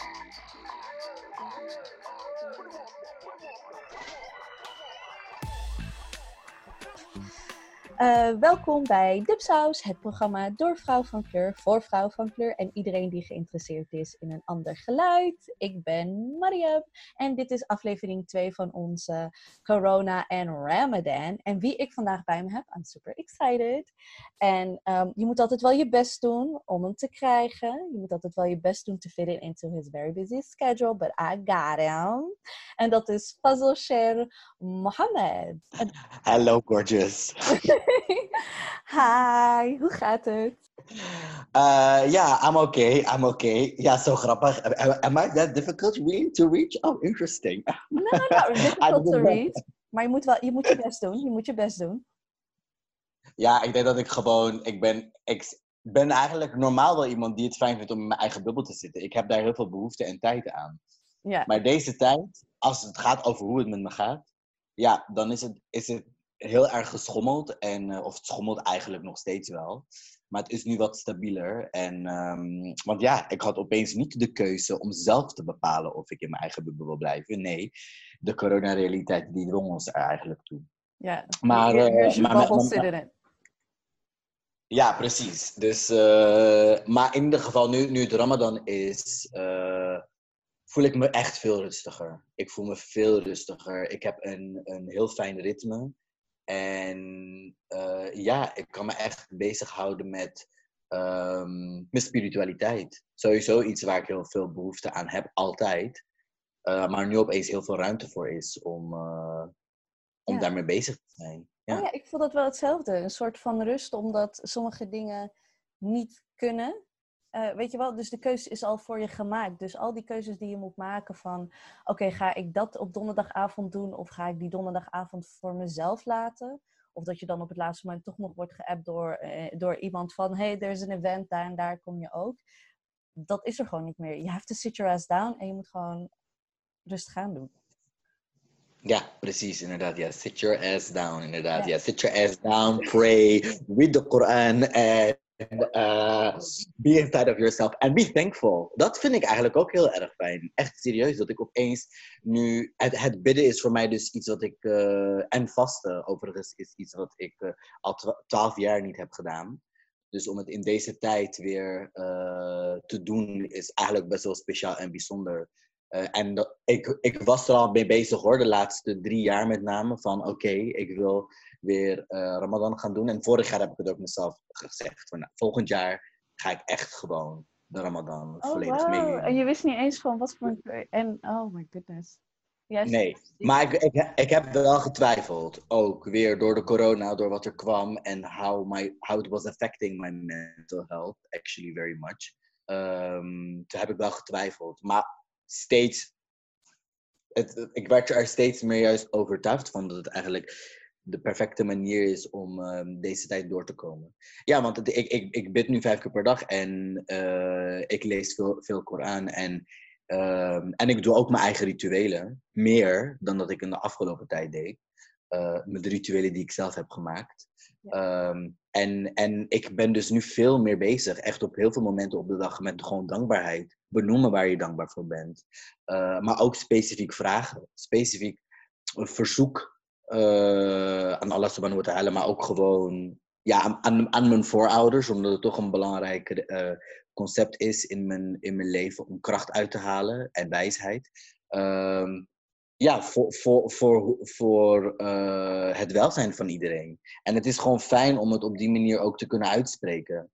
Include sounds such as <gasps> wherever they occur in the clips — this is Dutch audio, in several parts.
What do you want? Uh, welkom bij Dubsaus, het programma door vrouw van kleur, voor vrouw van kleur en iedereen die geïnteresseerd is in een ander geluid. Ik ben Mariam en dit is aflevering 2 van onze Corona en Ramadan. En wie ik vandaag bij me heb, I'm super excited. En um, je moet altijd wel je best doen om hem te krijgen. Je moet altijd wel je best doen to fit it into his very busy schedule, but I got him. En dat is Fazl Sher Mohammed. Hello, gorgeous. <laughs> <laughs> Hi, hoe gaat het? Uh, ja, I'm okay, I'm okay. Ja, zo grappig. Am I that difficult really to reach? Oh, interesting. <laughs> No, not <laughs> difficult to reach. Maar je moet, wel, je moet je best doen. Je moet je best doen. Ja, ik denk dat ik gewoon... Ik ben, ik ben eigenlijk normaal wel iemand die het fijn vindt om in mijn eigen bubbel te zitten. Ik heb daar heel veel behoefte en tijd aan. Ja. Maar deze tijd, als het gaat over hoe het met me gaat... Ja, dan is het, is het heel erg geschommeld. En, uh, of het schommelt eigenlijk nog steeds wel. Maar het is nu wat stabieler. En, um, want ja, ik had opeens niet de keuze om zelf te bepalen of ik in mijn eigen bubbel wil blijven. Nee, de coronarealiteit die dwong ons er eigenlijk toe. Ja, maar, uh, maar, maar, maar ja, precies. Dus, uh, maar in ieder geval, nu, nu het Ramadan is, voel ik me echt veel rustiger. Ik voel me veel rustiger. Ik heb een, een heel fijn ritme. En uh, ja, ik kan me echt bezighouden met um, mijn spiritualiteit. Sowieso iets waar ik heel veel behoefte aan heb, altijd. Uh, maar nu opeens heel veel ruimte voor is om, uh, om Ja. daarmee bezig te zijn. Ja. Oh ja, ik voel dat wel hetzelfde. Een soort van rust, omdat sommige dingen niet kunnen. Eh, weet je wel, dus de keuze is al voor je gemaakt. Dus al die keuzes die je moet maken van... Oké, ga ik dat op donderdagavond doen? Of ga ik die donderdagavond voor mezelf laten? Of dat je dan op het laatste moment toch nog wordt geappt door, eh, door iemand van... Hey, er is een event, daar en daar kom je ook. Dat is er gewoon niet meer. You have to sit your ass down en je moet gewoon rustig aan doen. Ja, precies, inderdaad. Ja, sit your ass down, inderdaad. Ja. Ja, sit your ass down, pray, read the Quran en uh, be inside of yourself and be thankful. Dat vind ik eigenlijk ook heel erg fijn. Echt serieus, dat ik opeens nu... Het, bidden is voor mij dus iets wat ik... uh, en vasten, overigens, is iets wat ik uh, al twa- twaalf jaar niet heb gedaan. Dus om het in deze tijd weer uh, te doen, is eigenlijk best wel speciaal en bijzonder. Uh, en dat, ik, ik was er al mee bezig hoor, de laatste drie jaar met name. Van oké, okay, ik wil weer uh, Ramadan gaan doen. En vorig jaar heb ik het ook mezelf gezegd. Van, nou, volgend jaar ga ik echt gewoon de Ramadan Oh, volledig wow. mee. En je wist niet eens gewoon wat voor een... En, oh my goodness. Yes. Nee, maar ik, ik, ik heb wel getwijfeld. Ook weer door de corona, door wat er kwam. En how, my, how it was affecting my mental health. Actually very much. Um, toen heb ik wel getwijfeld. Maar steeds, het, ik werd er steeds meer juist overtuigd van dat het eigenlijk de perfecte manier is om um, deze tijd door te komen. Ja, want het, ik, ik, ik bid nu vijf keer per dag en uh, ik lees veel, veel Koran en, um, en ik doe ook mijn eigen rituelen. Meer dan dat ik in de afgelopen tijd deed. Uh, met de rituelen die ik zelf heb gemaakt. Ja. Um, en, en ik ben dus nu veel meer bezig, echt op heel veel momenten op de dag, met gewoon dankbaarheid. Benoemen waar je dankbaar voor bent. Uh, maar ook specifiek vragen. Specifiek een verzoek uh, aan Allah subhanahu wa ta'ala, maar ook gewoon ja, aan, aan mijn voorouders, omdat het toch een belangrijk uh, concept is in mijn, in mijn leven om kracht uit te halen en wijsheid. Um, ja, voor, voor, voor, voor het welzijn van iedereen. En het is gewoon fijn om het op die manier ook te kunnen uitspreken.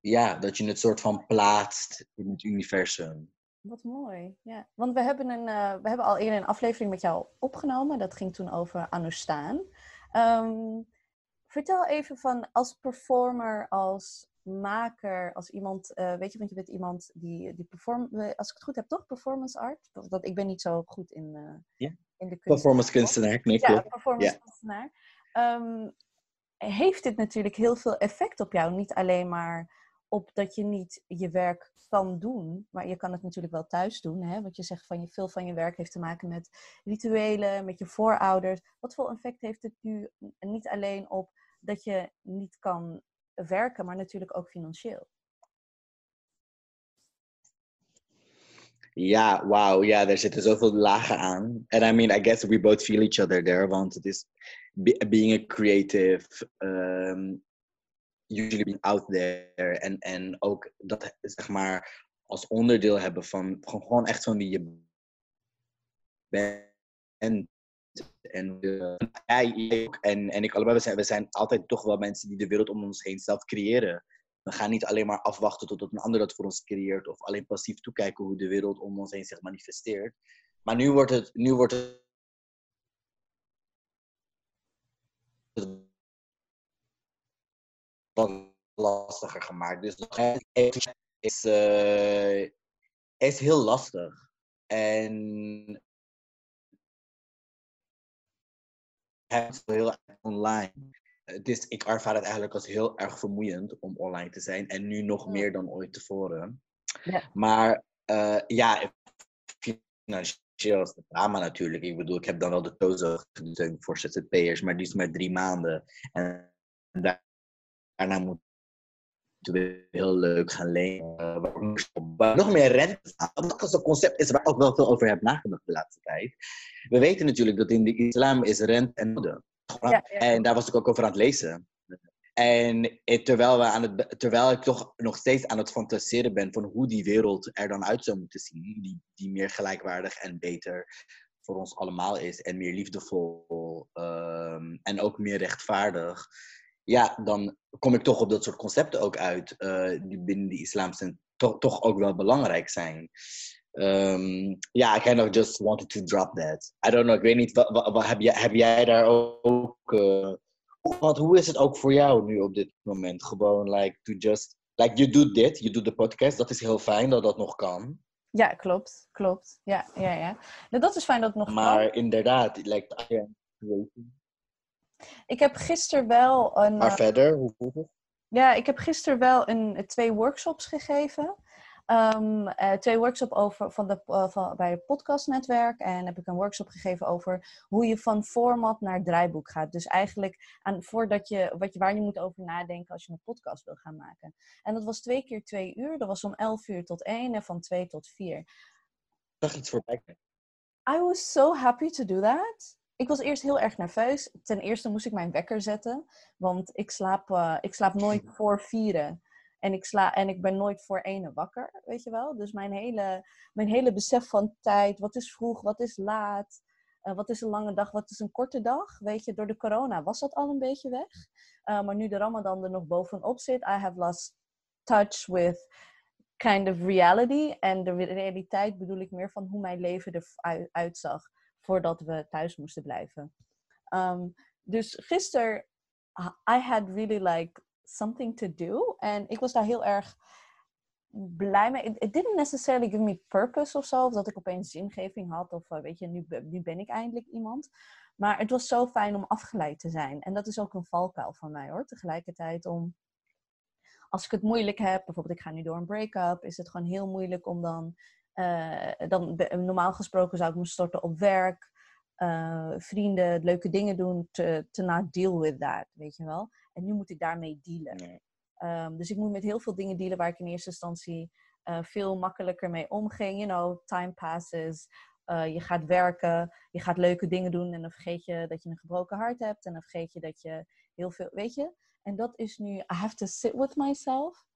Ja, dat je het soort van plaatst in het universum. Wat mooi, ja. Want we hebben, een, uh, we hebben al eerder een aflevering met jou opgenomen. Dat ging toen over Anustaan. Um, vertel even van als performer, als maker, als iemand, uh, weet je, want je bent iemand die, die perform, als ik het goed heb, toch? Performance art? Dat, ik ben niet zo goed in, uh, yeah. in de kunst. Performance kunstenaar, nee, Ja, performance kunstenaar. Yeah. Um, heeft dit natuurlijk heel veel effect op jou. Niet alleen maar op dat je niet je werk kan doen, maar je kan het natuurlijk wel thuis doen. Hè? Want je zegt van je, veel van je werk heeft te maken met rituelen, met je voorouders. Wat voor effect heeft het nu niet alleen op dat je niet kan werken, maar natuurlijk ook financieel? Ja, wauw. Ja, er zitten zoveel lagen aan. And I mean, I guess we both feel each other there. Want het is being a creative, um, usually being out there. En, en ook dat, zeg maar, als onderdeel hebben van, gewoon echt van wie je bent. En, jij ook. En, en ik allebei, we zijn, we zijn altijd toch wel mensen die de wereld om ons heen zelf creëren. We gaan niet alleen maar afwachten totdat een ander dat voor ons creëert. Of alleen passief toekijken hoe de wereld om ons heen zich manifesteert. Maar nu wordt het, nu wordt het lastiger gemaakt. Dus is, uh, is heel lastig. En het heel online. Dus ik ervaar het eigenlijk als heel erg vermoeiend om online te zijn. En nu nog meer dan ooit tevoren. Ja. Maar uh, ja, financieel is het drama natuurlijk. Ik bedoel, ik heb dan wel de tozo voor ZZP'ers, maar die is maar drie maanden. En daarna moet we heel leuk gaan lenen. nog meer rente. Dat is een concept is waar ik ook wel veel over heb nagedacht de laatste tijd. We weten natuurlijk dat in de islam is rente en noden. Ja, En daar was ik ook over aan het lezen. En terwijl, we aan het, terwijl ik toch nog steeds aan het fantaseren ben van hoe die wereld er dan uit zou moeten zien, die, die meer gelijkwaardig en beter voor ons allemaal is en meer liefdevol um, en ook meer rechtvaardig, ja, dan kom ik toch op dat soort concepten ook uit, uh, die binnen de islam zijn, toch, toch ook wel belangrijk zijn. Um, ja, I kind of just wanted to drop that. I don't know, ik weet niet, wat, wat, heb, jij, heb jij daar ook... Uh, wat, hoe is het ook voor jou nu op dit moment? Gewoon, like, to just... Like, you do dit, je doet de podcast. Dat is heel fijn dat dat nog kan. Ja, klopt. Klopt. Ja, ja, ja. Nou, dat is fijn dat het nog maar kan. Maar inderdaad, like, ik heb gisteren wel een... Maar uh, verder, hoe? Ja, ik heb gisteren wel een, twee workshops gegeven. Um, uh, twee workshops over van de, uh, van, bij het podcastnetwerk. En heb ik een workshop gegeven over hoe je van format naar draaiboek gaat. Dus eigenlijk aan, voordat je, wat je, waar je moet over nadenken als je een podcast wil gaan maken. En dat was twee keer twee uur. Dat was om elf uur tot één en van twee tot vier. Ik zag iets voorbij. I was so happy to do that. Ik was eerst heel erg nerveus. Ten eerste moest ik mijn wekker zetten. Want ik slaap, uh, ik slaap nooit <laughs> voor vieren. En ik, sla, en ik ben nooit voor ene wakker, weet je wel. Dus mijn hele, mijn hele besef van tijd, wat is vroeg, wat is laat, uh, wat is een lange dag, wat is een korte dag. Weet je, door de corona was dat al een beetje weg. Uh, maar nu de Ramadan er nog bovenop zit, I have lost touch with kind of reality. En de realiteit bedoel ik meer van hoe mijn leven eruit zag voordat we thuis moesten blijven. Um, dus gisteren, I had really like something to do. En ik was daar heel erg blij mee. It, didn't necessarily give me purpose of zo. Of dat ik opeens zingeving had. Of uh, weet je, nu, nu ben ik eindelijk iemand. Maar het was zo fijn om afgeleid te zijn. En dat is ook een valkuil van mij hoor. Tegelijkertijd om... Als ik het moeilijk heb, bijvoorbeeld ik ga nu door een break-up, is het gewoon heel moeilijk om dan... Uh, dan normaal gesproken zou ik me storten op werk, uh, vrienden, leuke dingen doen, to, to not deal with that, weet je wel. En nu moet ik daarmee dealen. Um, dus ik moet met heel veel dingen dealen waar ik in eerste instantie uh, veel makkelijker mee omging. You know, time passes. Je gaat werken, je gaat leuke dingen doen en dan vergeet je dat je een gebroken hart hebt. En dan vergeet je dat je heel veel, weet je. En dat is nu, I have to sit with myself.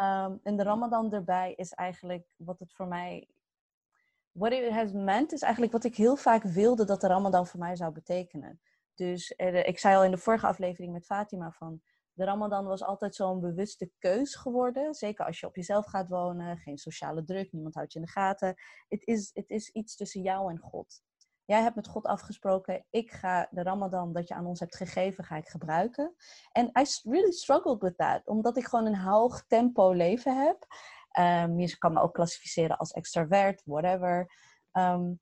Um, en de Ramadan erbij is eigenlijk wat het voor mij what it has meant is eigenlijk wat ik heel vaak wilde dat de Ramadan voor mij zou betekenen. Dus er, ik zei al in de vorige aflevering met Fatima van de Ramadan was altijd zo'n bewuste keus geworden. Zeker als je op jezelf gaat wonen, geen sociale druk, niemand houdt je in de gaten. Het is, het is iets tussen jou en God. Jij hebt met God afgesproken, ik ga de Ramadan dat je aan ons hebt gegeven, ga ik gebruiken. En I really struggled with that, omdat ik gewoon een hoog tempo leven heb. Um, je kan me ook klassificeren als extravert, whatever. <laughs> Um,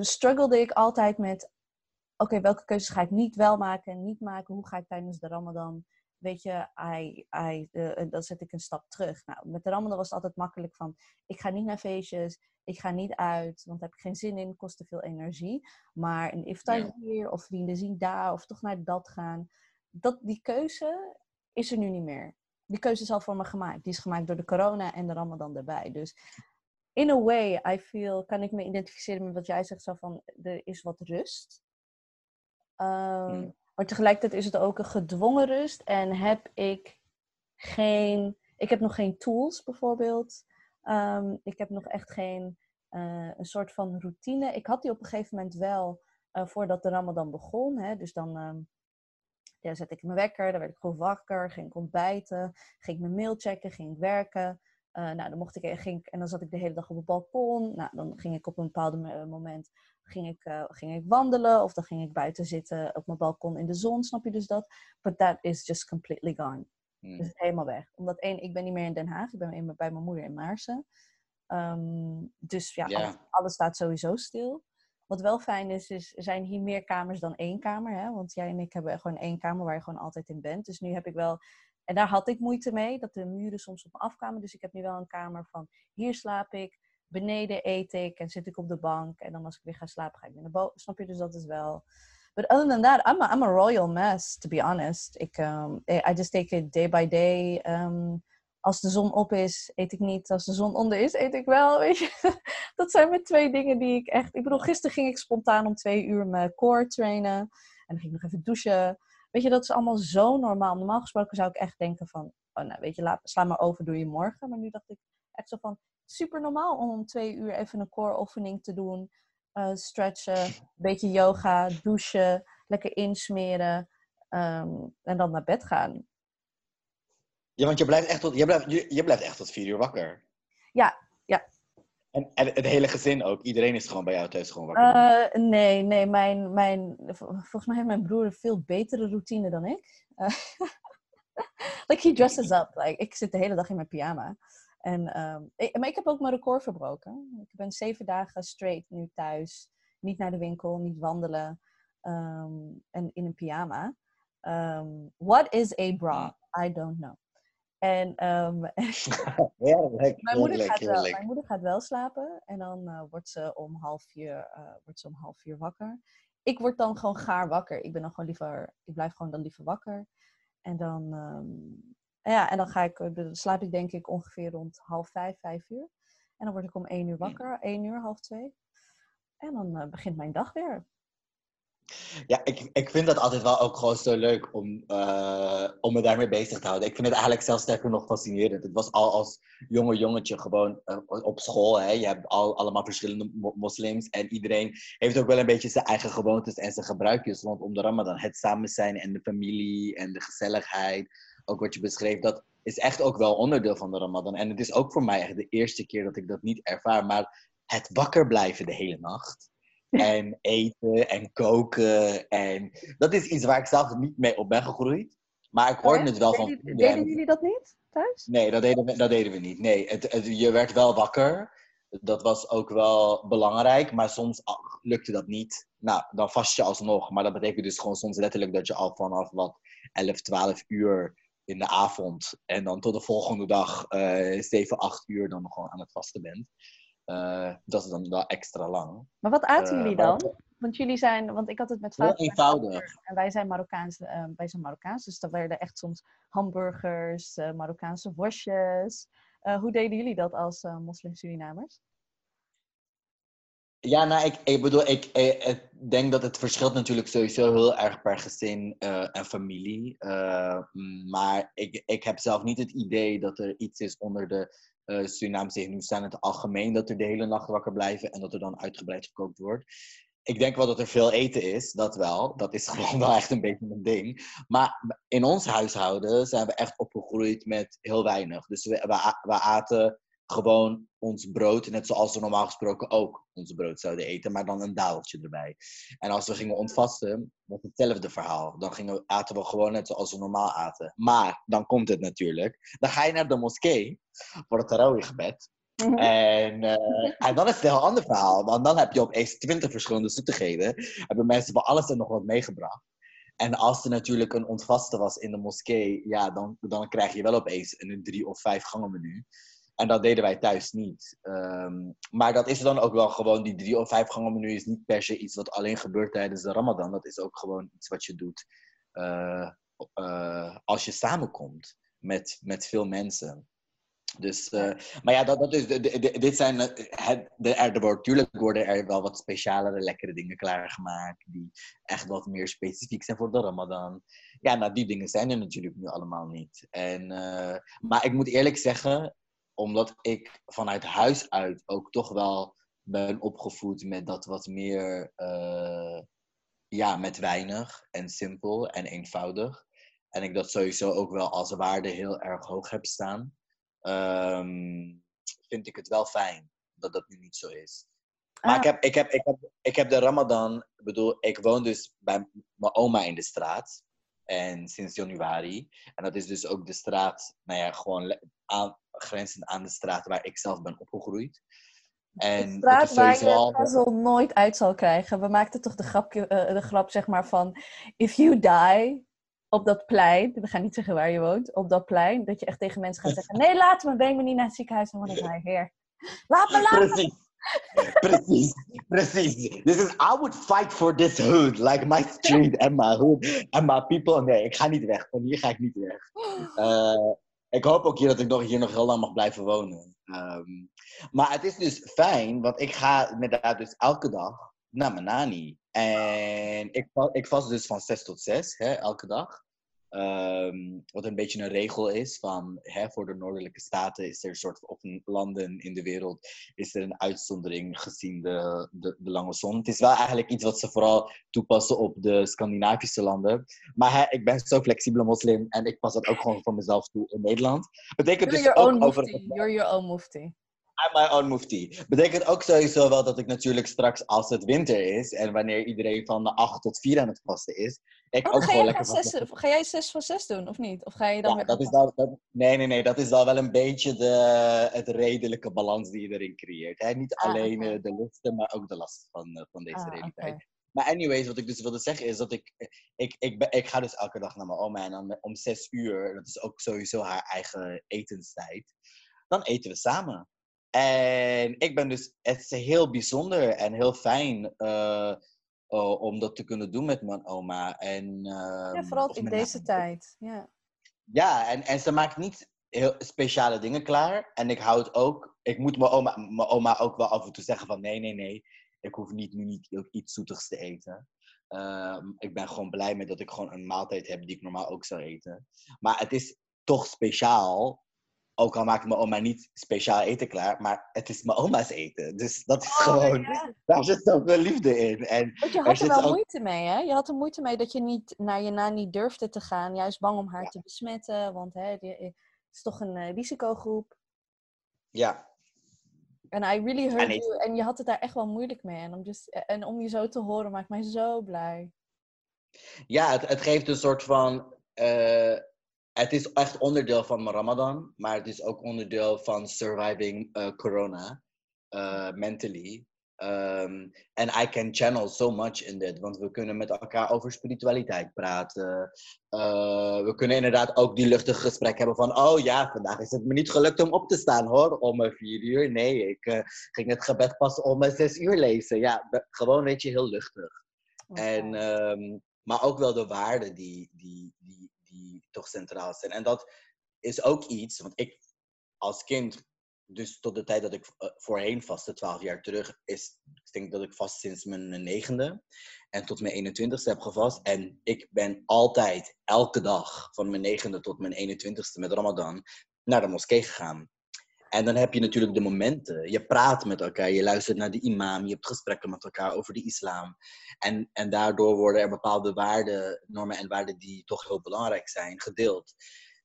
struggelde ik altijd met, oké, welke keuzes ga ik niet wel maken en niet maken? Hoe ga ik tijdens de Ramadan? Weet je, I, I, uh, dan zet ik een stap terug. Nou, met de Ramadan was het altijd makkelijk van, ik ga niet naar feestjes, ik ga niet uit, want daar heb ik geen zin in, kost te veel energie. Maar een iftar ja. hier, of vrienden zien daar, of toch naar dat gaan. Dat, die keuze is er nu niet meer die keuze is al voor me gemaakt. Die is gemaakt door de corona en de ramadan erbij. Dus in a way, I feel, kan ik me identificeren met wat jij zegt, zo van, er is wat rust. Ehm, Hmm. Maar tegelijkertijd is het ook een gedwongen rust en heb ik geen, ik heb nog geen tools bijvoorbeeld. Ehm, ik heb nog echt geen, eh, een soort van routine. Ik had die op een gegeven moment wel, eh, voordat de Ramadan begon. Hè, dus dan ehm, ja, zette ik mijn wekker, dan werd ik gewoon wakker, ging ik ontbijten, ging ik mijn mail checken, ging ik werken. Eh, nou, dan mocht ik, ging en dan zat ik de hele dag op het balkon. Nou, dan ging ik op een bepaald mo- moment ging ik, eh, ging ik wandelen of dan ging ik buiten zitten op mijn balkon in de zon, snap je dus dat? But that is just completely gone. Hmm. Dus helemaal weg. Omdat één, ik ben niet meer in Den Haag, ik ben bij mijn moeder in Maarsen. Ehm, dus ja, Ja. Alles, alles staat sowieso stil. Wat wel fijn is, is, er zijn hier meer kamers dan één kamer. Hè? Want jij en ik hebben gewoon één kamer waar je gewoon altijd in bent. Dus nu heb ik wel... En daar had ik moeite mee, dat de muren soms op me afkwamen. Dus ik heb nu wel een kamer van, hier slaap ik, beneden eet ik en zit ik op de bank. En dan als ik weer ga slapen, ga ik weer naar boven. Snap je? Dus dat is wel... But other than that, I'm a, I'm a royal mess, to be honest. Ik, um, I I just take it day by day. Um, als de zon op is, eet ik niet. Als de zon onder is, eet ik wel. <laughs> Weet je? Dat zijn mijn twee dingen die ik echt... Ik bedoel, gisteren ging ik spontaan om twee uur mijn core trainen. En dan ging ik nog even douchen. Weet je, dat is allemaal zo normaal. Normaal gesproken zou ik echt denken van... Oh, nou, weet je, laat, sla maar over, doe je morgen. Maar nu dacht ik echt zo van... Super normaal om om twee uur even een core oefening te doen. eh, stretchen, een beetje yoga, douchen, lekker insmeren. ehm, en dan naar bed gaan. Ja, want je blijft echt tot, je blijft, je, je blijft echt tot vier uur wakker. Ja, ja. En, en het hele gezin ook. Iedereen is gewoon bij jou thuis gewoon wakker. Eh, nee, nee, mijn, mijn, vol- volgens mij heeft mijn broer een veel betere routine dan ik. Eh, <laughs> like he dresses up. Like, ik zit de hele dag in mijn pyjama. En, ehm, ik- maar ik heb ook mijn record verbroken. Ik ben zeven dagen straight nu thuis. Niet naar de winkel, niet wandelen. ehm, en in een pyjama. Ehm, what is a bra? I don't know. En ehm, <laughs> heerlijk, mijn, moeder gaat wel, mijn moeder gaat wel slapen. En dan eh, wordt, ze om half vier, eh, wordt ze om half vier wakker. Ik word dan gewoon gaar wakker. Ik ben dan gewoon liever, ik blijf gewoon dan liever wakker. En dan, ehm, ja, en dan ga ik, eh, slaap ik denk ik ongeveer rond half vijf, vijf uur. En dan word ik om één uur wakker, één uur, half twee. En dan eh, begint mijn dag weer. Ja, ik, ik vind dat altijd wel ook gewoon zo leuk om, eh, om me daarmee bezig te houden. Ik vind het eigenlijk zelfs sterker nog fascinerend. Het was al als jonge jongetje gewoon op school. Hè? Je hebt al, allemaal verschillende mo- moslims. En iedereen heeft ook wel een beetje zijn eigen gewoontes en zijn gebruikjes rondom de Ramadan. Het samen zijn en de familie en de gezelligheid. Ook wat je beschreef, dat is echt ook wel onderdeel van de Ramadan. En het is ook voor mij echt de eerste keer dat ik dat niet ervaar. Maar het wakker blijven de hele nacht en eten en koken. En dat is iets waar ik zelf niet mee op ben gegroeid. Maar ik hoorde Oh het wel van Deden, deden jullie dat niet thuis? Nee, dat deden we, dat deden we niet. Nee, het, het- je werd wel wakker. Dat was ook wel belangrijk. Maar soms lukte dat niet. Nou, dan vast je alsnog. Maar dat betekent dus gewoon soms letterlijk dat je al vanaf wat 11, 12 uur in de avond. En dan tot de volgende dag eh 7, 8 uur dan nog gewoon aan het vasten bent. Eh, dat is dan wel extra lang. Maar wat aten Eh, jullie maar- dan? Want jullie zijn, want ik had het met Heel vader. eenvoudig. En wij zijn Marokkaans, eh, wij zijn Marokkaans, dus er werden echt soms hamburgers, Marokkaanse worstjes. Hoe deden jullie dat als moslim-Surinamers? Ja, nou, ik, ik bedoel, ik, eh, ik denk dat het verschilt natuurlijk sowieso heel erg per gezin eh, en familie. Eh, mm, maar ik, ik heb zelf niet het idee dat er iets is onder de eh Surinaamse in het algemeen dat er de hele nacht wakker blijven en dat er dan uitgebreid gekookt wordt. Ik denk wel dat er veel eten is, dat wel. Dat is <laughs> gewoon wel echt een beetje een ding. Maar in ons huishouden zijn we echt opgegroeid met heel weinig. Dus we, we, we aten gewoon ons brood, net zoals we normaal gesproken ook ons brood zouden eten, maar dan een daaltje erbij. En als we gingen ontvasten, was het hetzelfde verhaal. Dan gingen, we- aten we gewoon net zoals we normaal aten. Maar, dan komt het natuurlijk. Dan ga je naar de moskee voor het tarawih-gebed. En, eh, en dan is het een heel ander verhaal. Want dan heb je opeens twintig verschillende zoetigheden. Hebben mensen van alles en nog wat meegebracht. En als er natuurlijk een ontvasten was in de moskee, ja, dan, dan krijg je wel opeens een drie of vijf gangen menu. En dat deden wij thuis niet. Ehm, maar dat is dan ook wel gewoon, die drie of vijf gangen menu is niet per se iets wat alleen gebeurt tijdens de Ramadan. Dat is ook gewoon iets wat je doet eh, eh, als je samenkomt met, met veel mensen. Dus, uh, maar ja, dat, dat is, dit zijn, het, de, er, wordt, natuurlijk worden er wel wat specialere, lekkere dingen klaargemaakt, die echt wat meer specifiek zijn voor de Ramadan. Ja, nou, die dingen zijn er natuurlijk nu allemaal niet. En, maar ik moet eerlijk zeggen, omdat ik vanuit huis uit ook toch wel ben opgevoed met dat wat meer, uh, ja, met weinig en simpel en eenvoudig. En ik dat sowieso ook wel als waarde heel erg hoog heb staan. Um, vind ik het wel fijn dat dat nu niet zo is. Maar ah. ik, heb, ik, heb, ik, heb, ik heb de Ramadan, ik bedoel, ik woon dus bij mijn oma in de straat. En sinds januari. En dat is dus ook de straat, nou ja, gewoon aan, grenzend aan de straat waar ik zelf ben opgegroeid. En de straat waar je al... puzzel nooit uit zal krijgen. We maakten toch de, grapje, uh, de grap zeg maar van... If you die op dat plein... We gaan niet zeggen waar je woont. Op dat plein. Dat je echt tegen mensen gaat zeggen... Nee, laat me. Breng me niet naar het ziekenhuis. Dan word ik hij heer. Laat me, laat Precies. precies, precies. This is, I would fight for this hood. Like my street and my hood and my people. Nee, ik ga niet weg. Van hier ga ik niet weg. Uh, <laughs> ik hoop ook hier dat ik nog, hier nog heel lang mag blijven wonen. Um, maar het is dus fijn, want ik ga inderdaad dus elke dag naar mijn nani. En ik, ik vast dus van 6 tot 6, hè, elke dag. Um, wat een beetje een regel is van hè, voor de noordelijke staten is er een soort of landen in de wereld is er een uitzondering gezien de, de, de, lange zon. Het is wel eigenlijk iets wat ze vooral toepassen op de Scandinavische landen. Maar hè, ik ben zo flexibele moslim en ik pas dat ook gewoon voor mezelf toe in Nederland. Betekent You're dus your ook own over. You're your own mufti. I'm my own mufti. Betekent ook sowieso wel dat ik natuurlijk straks, als het winter is en wanneer iedereen van de 8 tot 4 aan het vasten is, ik oh, ook gewoon lekker zes, Ga jij 6 voor 6 doen of niet? Of ga je dan ja, dat is dat, nee, nee, nee. Dat is dan wel een beetje de, het redelijke balans die je erin creëert. Hè? Niet ah, alleen okay. de lusten, maar ook de last van, eh, van deze ah, realiteit. Okay. Maar anyways, wat ik dus wilde zeggen is dat ik, ik, ik, ik, ik ga dus elke dag naar mijn oma en dan om 6 uur, dat is ook sowieso haar eigen etenstijd, dan eten we samen. En ik ben dus, het is heel bijzonder en heel fijn uh, uh, om dat te kunnen doen met mijn oma. En, uh, ja, vooral in deze tijd. Ja, ja en, en ze maakt niet heel speciale dingen klaar. En ik houd ook, ik moet mijn oma, mijn oma ook wel af en toe zeggen van nee, nee, nee. Ik hoef niet, nu niet iets zoetigs te eten. Ehm, ik ben gewoon blij met dat ik gewoon een maaltijd heb die ik normaal ook zou eten. Maar het is toch speciaal ook al maakt mijn oma niet speciaal eten klaar, maar het is mijn oma's eten. Dus dat is oh, gewoon, ja. daar zit zoveel liefde in. En Want je had er wel moeite mee, hè? Je had er moeite mee dat je niet naar je nani durfde te gaan, juist bang om haar te besmetten, want hè, het is toch een uh, risicogroep. Ja. En I really heard en you. En je had het daar echt wel moeilijk mee. En om, just, en om je zo te horen maakt mij zo blij. Ja, het, het geeft een soort van... Uh, het is echt onderdeel van mijn Ramadan, maar het is ook onderdeel van surviving uh, corona uh, mentally. Um, and I can channel so much in dit, want we kunnen met elkaar over spiritualiteit praten. Uh, we kunnen inderdaad ook die luchtige gesprek hebben van, oh ja, vandaag is het me niet gelukt om op te staan hoor, om vier uur. Nee, ik ging het gebed pas om zes uur lezen. Ja, gewoon weet je, heel luchtig. Okay. En, um, maar ook wel de waarden die, die, die, die toch centraal zijn. En dat is ook iets, want ik als kind, dus tot de tijd dat ik uh, voorheen vastte, 12 jaar terug, is, ik denk dat ik vast sinds mijn negende en tot mijn 21ste heb gevast. En ik ben altijd, elke dag, van mijn negende tot mijn 21ste met Ramadan, naar de moskee gegaan. En dan heb je natuurlijk de momenten. Je praat met elkaar, je luistert naar de imam, je hebt gesprekken met elkaar over de islam. En, en daardoor worden er bepaalde waarden, normen en waarden die toch heel belangrijk zijn, gedeeld.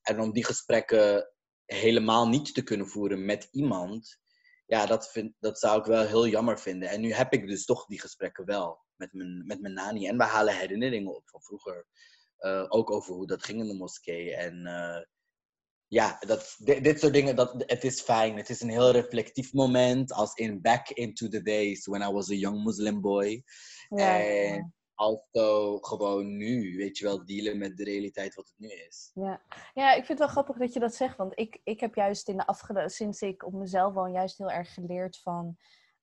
En om die gesprekken helemaal niet te kunnen voeren met iemand, ja, dat, vind, dat zou ik wel heel jammer vinden. En nu heb ik dus toch die gesprekken wel met mijn, met mijn nani. En we halen herinneringen op van vroeger. Uh, ook over hoe dat ging in de moskee. En uh, ja, dat, dit, dit, soort dingen, dat, het is fijn. Het is een heel reflectief moment. Als in back into the days when I was a young Muslim boy. Ja, en ja. also gewoon nu, weet je wel, dealen met de realiteit wat het nu is. Ja, ja ik vind het wel grappig dat je dat zegt. Want ik, ik heb juist in de afgelopen, sinds ik op mezelf woon, juist heel erg geleerd van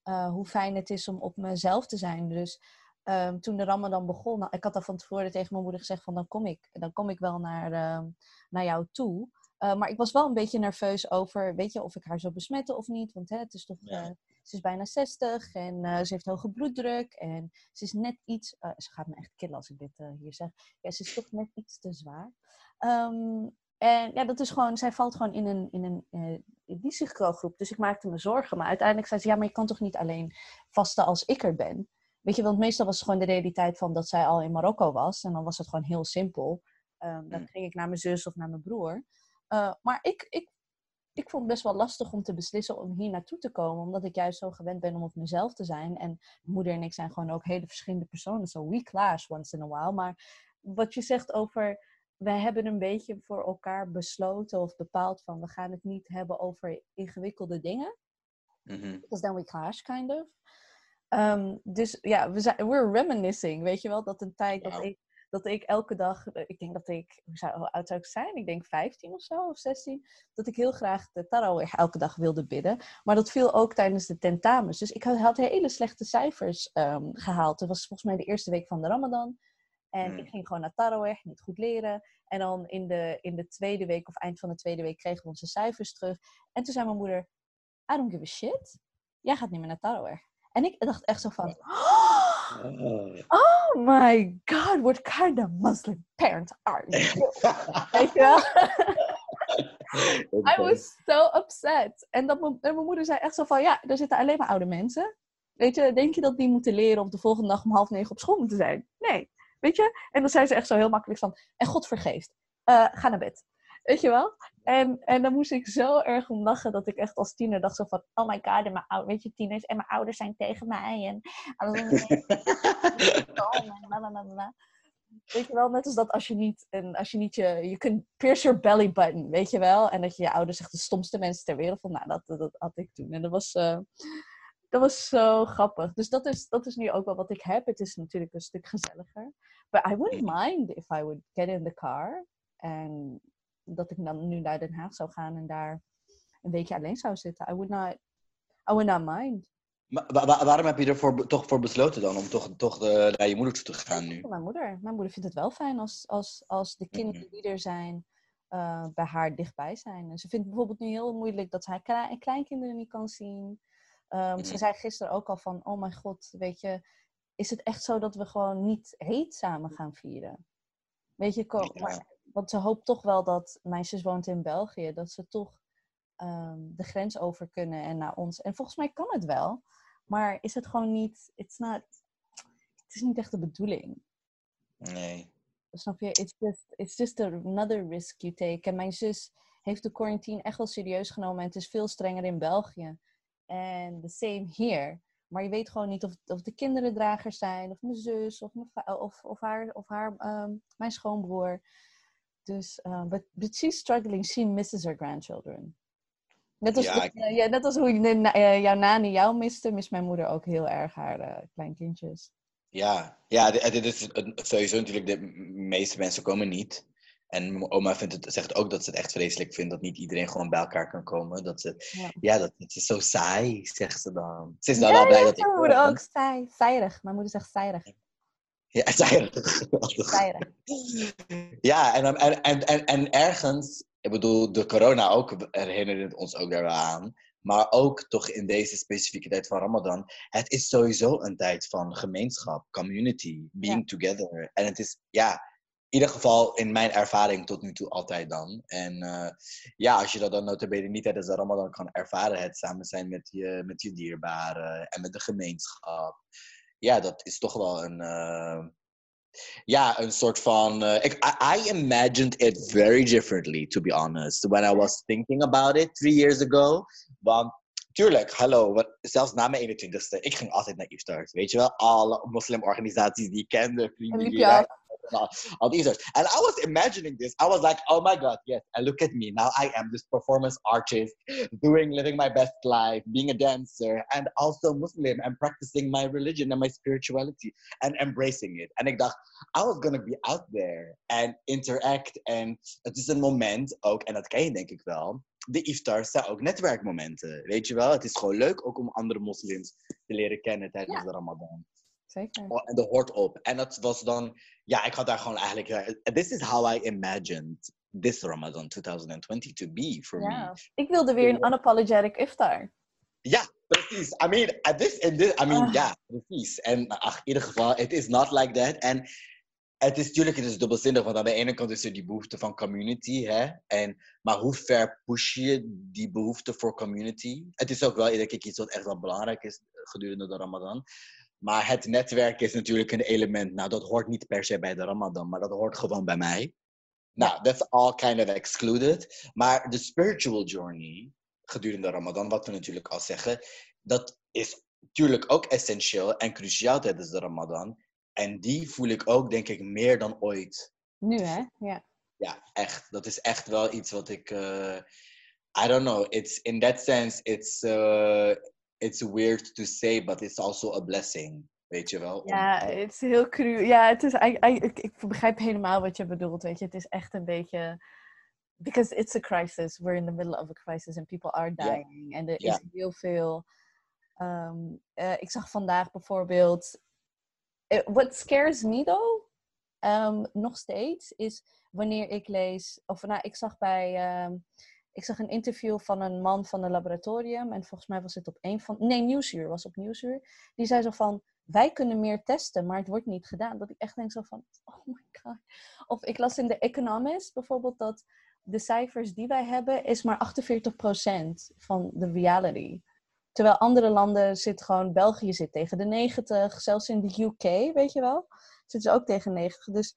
uh, hoe fijn het is om op mezelf te zijn. Dus um, toen de Ramadan begon, nou, ik had al van tevoren tegen mijn moeder gezegd van dan kom ik, dan kom ik wel naar, uh, naar jou toe. Uh, maar ik was wel een beetje nerveus over, weet je, of ik haar zou besmetten of niet. Want hè, het is toch, Ja. uh, ze is bijna 60 en uh, ze heeft hoge bloeddruk. En ze is net iets, ze gaat me echt killen als ik dit hier zeg. Ja, ze is toch net iets te zwaar. Um, en ja, dat is gewoon, zij valt gewoon in een, in een uh, risicogroep. Dus ik maakte me zorgen. Maar uiteindelijk zei ze, ja, maar je kan toch niet alleen vasten als ik er ben. Weet je, want meestal was het gewoon de realiteit van dat zij al in Marokko was. En dan was het gewoon heel simpel. Um, dan ging ik naar mijn zus of naar mijn broer. Uh, maar ik, ik, ik vond het best wel lastig om te beslissen om hier naartoe te komen. Omdat ik juist zo gewend ben om op mezelf te zijn. En moeder en ik zijn gewoon ook hele verschillende personen. So we clash once in a while. Maar wat je zegt over... Wij hebben een beetje voor elkaar besloten of bepaald van... We gaan het niet hebben over ingewikkelde dingen. Mhm. Because then we clash, kind of. Um, dus ja, we zijn, we're reminiscing. Weet je wel, dat een tijd dat ik dat ik elke dag, eh, ik denk dat ik, hoe, zou, hoe oud zou ik zijn? Ik denk 15 of zo, of 16. Dat ik heel graag de tarawih elke dag wilde bidden. Maar dat viel ook tijdens de tentamens. Dus ik had, had hele slechte cijfers um, gehaald. Het was volgens mij de eerste week van de Ramadan. En ik ging gewoon naar tarawih, niet goed leren. En dan in de, in de tweede week of eind van de tweede week kregen we onze cijfers terug. En toen zei mijn moeder, I don't give a shit. Jij gaat niet meer naar tarawih. En ik dacht echt zo van... Oh. Oh my god, what kind of Muslim parent are you? Weet je wel? <laughs> I was so upset. En, dat mijn, en mijn moeder zei echt zo van, ja, er zitten alleen maar oude mensen. Weet je, denk je dat die moeten leren om de volgende dag om half negen op school moeten zijn? Nee. Weet je? En dan zei ze echt zo heel makkelijk van, en God vergeeft. Uh, ga naar bed. Weet je wel? En, en dan moest ik zo erg om lachen dat ik echt als tiener dacht zo van... Oh my god, en mijn ouders, weet je, tieners en mijn ouders zijn tegen mij. En... <laughs> <laughs> weet je wel, net als dat als je niet, en als je niet je... Je kunt pierce your belly button, weet je wel? En dat je je ouders echt de stomste mensen ter wereld vond. Nou, dat, dat, dat had ik toen. En dat was... Uh, dat was zo grappig. Dus dat is, dat is nu ook wel wat ik heb. Het is natuurlijk een stuk gezelliger. But I wouldn't mind if I would get in the car. En dat ik dan nu naar Den Haag zou gaan en daar een weekje alleen zou zitten. I would not, I would not mind. Maar wa wa waarom heb je ervoor toch voor besloten dan om toch, toch uh, naar je moeder toe te gaan nu? Mijn moeder. Mijn moeder vindt het wel fijn als, als, als de kinderen Mhm. die er zijn uh, bij haar dichtbij zijn. En ze vindt het bijvoorbeeld nu heel moeilijk dat ze haar klein, kleinkinderen niet kan zien. Um, Mhm. Ze zei gisteren ook al van, oh mijn god, weet je, is het echt zo dat we gewoon niet heet samen gaan vieren? Weet je, ko- Ja. maar, want ze hoopt toch wel dat, mijn zus woont in België, dat ze toch um, de grens over kunnen en naar ons. En volgens mij kan het wel, maar is het gewoon niet, it's not, het is niet echt de bedoeling. Nee. Snap je? It's just, it's just another risk you take. En mijn zus heeft de quarantine echt wel serieus genomen en het is veel strenger in België. En the same here. Maar je weet gewoon niet of, of de kinderen dragers zijn, of mijn zus, of, mijn of, of haar, of haar um, mijn schoonbroer. Dus, uh, but, but she's struggling. She misses her grandchildren. Net als, Ja, ik, uh, ja, net als hoe je, uh, jouw nani jou miste, mist mijn moeder ook heel erg haar kleinkindjes. Ja, ja dit, is sowieso natuurlijk, de meeste mensen komen niet. En mijn oma vindt het, zegt ook dat ze het echt vreselijk vindt dat niet iedereen gewoon bij elkaar kan komen. Dat ze, Ja. ja, dat, het is zo saai, zegt ze dan. Ze is dan Ja, wel blij dat ik mijn er moeder ook. Saai, saaierig. Mijn moeder zegt saaierig. Ja. <laughs> Saaierig. Ja, en, en, en, en, en ergens, ik bedoel, de corona ook herinnert ons ook daaraan. Maar ook toch in deze specifieke tijd van Ramadan. Het is sowieso een tijd van gemeenschap, community, being together. En het is, ja, in ieder geval in mijn ervaring tot nu toe altijd dan. En uh, ja, als je dat dan notabene niet tijdens de Ramadan kan ervaren, het samen zijn met je, met je dierbaren en met de gemeenschap. Ja, dat is toch wel een... Uh, ja, een soort van. Uh, ik, I, I, imagined it very differently, to be honest, when I was thinking about it three years ago. Want tuurlijk, hallo, wat, zelfs na mijn 21ste, ik ging altijd naar iftars. Weet je wel, alle moslimorganisaties die ik kende, vrienden die. <laughs> all, all the iftars. And I was imagining this. I was like, oh my god, yes. And look at me. Now I am this performance artist, doing, living my best life, being a dancer, and also Muslim, and practicing my religion and my spirituality, and embracing it. And ik dacht, I was gonna be out there and interact. En het is een moment ook, en dat ken je denk ik wel. De iftars zijn ook netwerkmomenten. Weet je wel? Het is gewoon leuk ook om andere moslims te leren kennen tijdens Ja. de Ramadan. Zeker. Oh, En dat hoort op. En dat was dan, ja, ik had daar gewoon eigenlijk, this is how I imagined this Ramadan 2020 to be for Ja. me. Ik wilde weer een unapologetic iftar. Ja, precies. I mean, at this, in this, I mean, Ah. ja, precies. En ach, in ieder geval, it is not like that. En het is natuurlijk, het is dubbelzinnig, want aan de ene kant is er die behoefte van community, hè. En, maar hoe ver push je die behoefte voor community? Het is ook wel, denk ik, iets wat echt wel belangrijk is gedurende de Ramadan. Maar het netwerk is natuurlijk een element. Nou, dat hoort niet per se bij de Ramadan, maar dat hoort gewoon bij mij. Nou, that's all kind of excluded. Maar de spiritual journey gedurende Ramadan, wat we natuurlijk al zeggen, dat is natuurlijk ook essentieel en cruciaal tijdens de Ramadan. En die voel ik ook, denk ik, meer dan ooit. Nu, hè? Ja. Ja, echt. Dat is echt wel iets wat ik. eh, I don't know. It's in that sense, it's uh, it's weird to say, but it's also a blessing. Weet je wel? om- Ja, het is heel cru. Ja, het is, I, I, ik, ik begrijp helemaal wat je bedoelt. Weet je, het is echt een beetje. Because it's a crisis. We're in the middle of a crisis and people are dying. En er is heel veel. ehm, eh, ik zag vandaag bijvoorbeeld. eh, what scares me though, ehm, nog steeds, is wanneer ik lees. Of nou, ik zag bij. ehm, ik zag een interview van een man van een laboratorium. En volgens mij was het op een van. Nee, Nieuwsuur was op Nieuwsuur. Die zei zo van wij kunnen meer testen, maar het wordt niet gedaan. Dat ik echt denk zo van, <laughs> oh my god. Of ik las in de Economist bijvoorbeeld dat de cijfers die wij hebben is maar 48% van de reality. Terwijl andere landen zit gewoon, België zit tegen de 90, zelfs in de UK, weet je wel, zitten ze ook tegen 90. Dus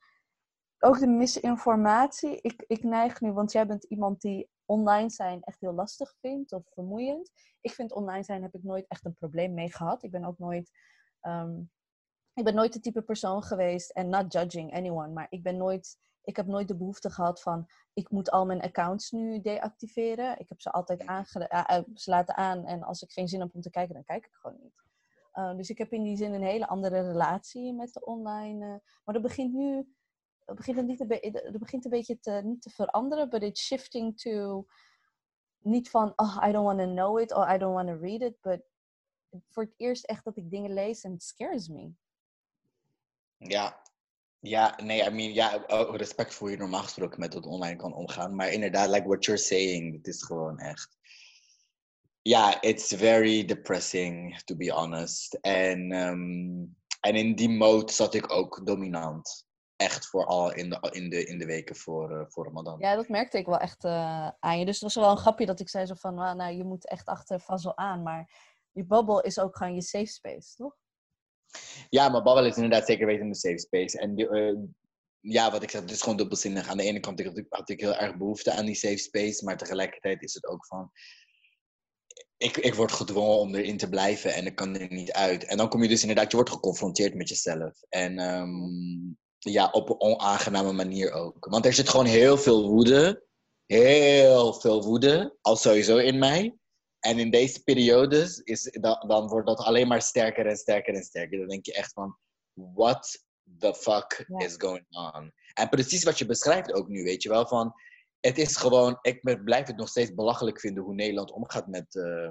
ook de misinformatie, ik, ik neig nu, want jij bent iemand die online zijn echt heel lastig vindt of vermoeiend. Ik vind online zijn, heb ik nooit echt een probleem mee gehad. Ik ben ook nooit Ehm, ik ben nooit de type persoon geweest, en not judging anyone, maar ik ben nooit, ik heb nooit de behoefte gehad van, ik moet al mijn accounts nu deactiveren. Ik heb ze altijd aange, eh, eh, ze laten aan en als ik geen zin heb om te kijken, dan kijk ik gewoon niet. Uh, dus ik heb in die zin een hele andere relatie met de online. Uh, maar dat begint nu, begint het niet een, be- dat begint een beetje te, niet te veranderen, but it's shifting to niet van, oh, I don't want to know it or I don't want to read it, but voor het eerst echt dat ik dingen lees en it scares me. Ja. Ja, nee, I mean, ja, respect voor je normaal gesproken met het online kan omgaan. Maar inderdaad, like what you're saying, het is gewoon echt... Ja, it's very depressing, to be honest. En, ehm, en in die mode zat ik ook dominant. Echt vooral in de, in de, in de weken voor, uh, voor Ramadan. Ja, dat merkte ik wel echt uh, aan je. Dus het was wel een grapje dat ik zei zo van, nou, nou je moet echt achter Fazal aan. Maar die bubble is ook gewoon je safe space, toch? Ja, maar babbel is inderdaad zeker weten een safe space. En die, uh, ja, wat ik zeg, het is gewoon dubbelzinnig. Aan de ene kant had ik, had ik heel erg behoefte aan die safe space, maar tegelijkertijd is het ook van... Ik, ik word gedwongen om erin te blijven en ik kan er niet uit. En dan kom je dus inderdaad, je wordt geconfronteerd met jezelf. En um, ja, op een onaangename manier ook. Want er zit gewoon heel veel woede, heel veel woede, al sowieso in mij. En in deze periodes is, dan, dan wordt dat alleen maar sterker en sterker en sterker. Dan denk je echt van, what the fuck ja. is going on? En precies wat je beschrijft ook nu, weet je wel, van... Het is gewoon, ik blijf het nog steeds belachelijk vinden hoe Nederland omgaat met, uh,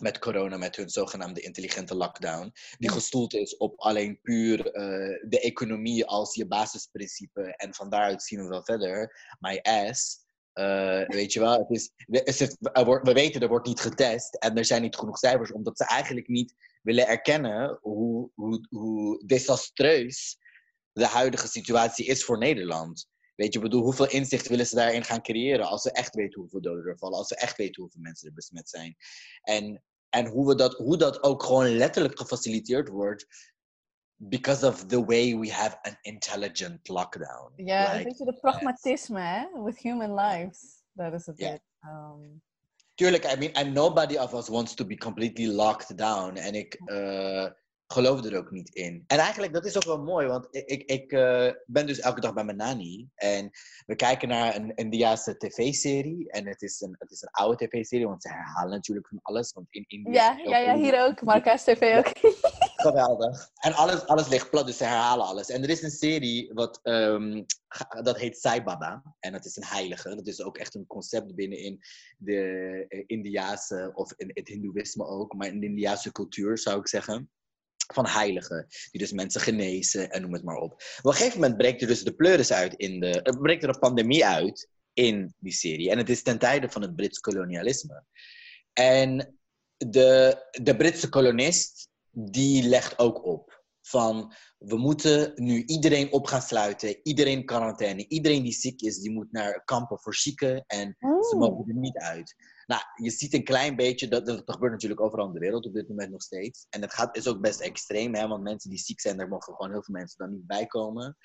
met corona, met hun zogenaamde intelligente lockdown. Die gestoeld is op alleen puur uh, de economie als je basisprincipe. En van daaruit zien we wel verder. My ass. Uh, weet je wel, het is, het, we weten er wordt niet getest en er zijn niet genoeg cijfers, omdat ze eigenlijk niet willen erkennen hoe, hoe, hoe desastreus de huidige situatie is voor Nederland. Weet je, bedoel, hoeveel inzicht willen ze daarin gaan creëren als ze echt weten hoeveel doden er vallen, als ze echt weten hoeveel mensen er besmet zijn. En, en hoe, we dat, hoe dat ook gewoon letterlijk gefaciliteerd wordt because of the way we have an intelligent lockdown. Ja, like, een beetje de pragmatisme, hè? With human lives. Dat is het. Yeah. Um... Tuurlijk, I mean, and nobody of us wants to be completely locked down. En ik uh, geloof er ook niet in. En eigenlijk, dat is ook wel mooi, want ik, ik, ik uh, ben dus elke dag bij mijn nani. En we kijken naar een Indiaanse tv-serie. En het is een, het is een oude tv-serie, want ze herhalen natuurlijk van alles. Want in India... Ja, ja, ja hier ook. Marcus TV ook. <laughs> Geweldig. En alles, alles ligt plat, dus ze herhalen alles. En er is een serie, wat, um, dat heet Sai Baba. En dat is een heilige. Dat is ook echt een concept binnenin de Indiaanse, of in het hindoeïsme ook, maar in de Indiaanse cultuur zou ik zeggen. Van heiligen. Die dus mensen genezen en noem het maar op. Op een gegeven moment breekt er dus de pleuris uit in de. Er breekt er een pandemie uit in die serie. En het is ten tijde van het Brits kolonialisme. En de, de Britse kolonist, die legt ook op van we moeten nu iedereen op gaan sluiten, iedereen quarantaine, iedereen die ziek is, die moet naar kampen voor zieken en ze mogen er niet uit. Nou, je ziet een klein beetje, dat, dat gebeurt natuurlijk overal in de wereld op dit moment nog steeds. En het gaat, is ook best extreem, hè, want mensen die ziek zijn, daar mogen gewoon heel veel mensen dan niet bij komen.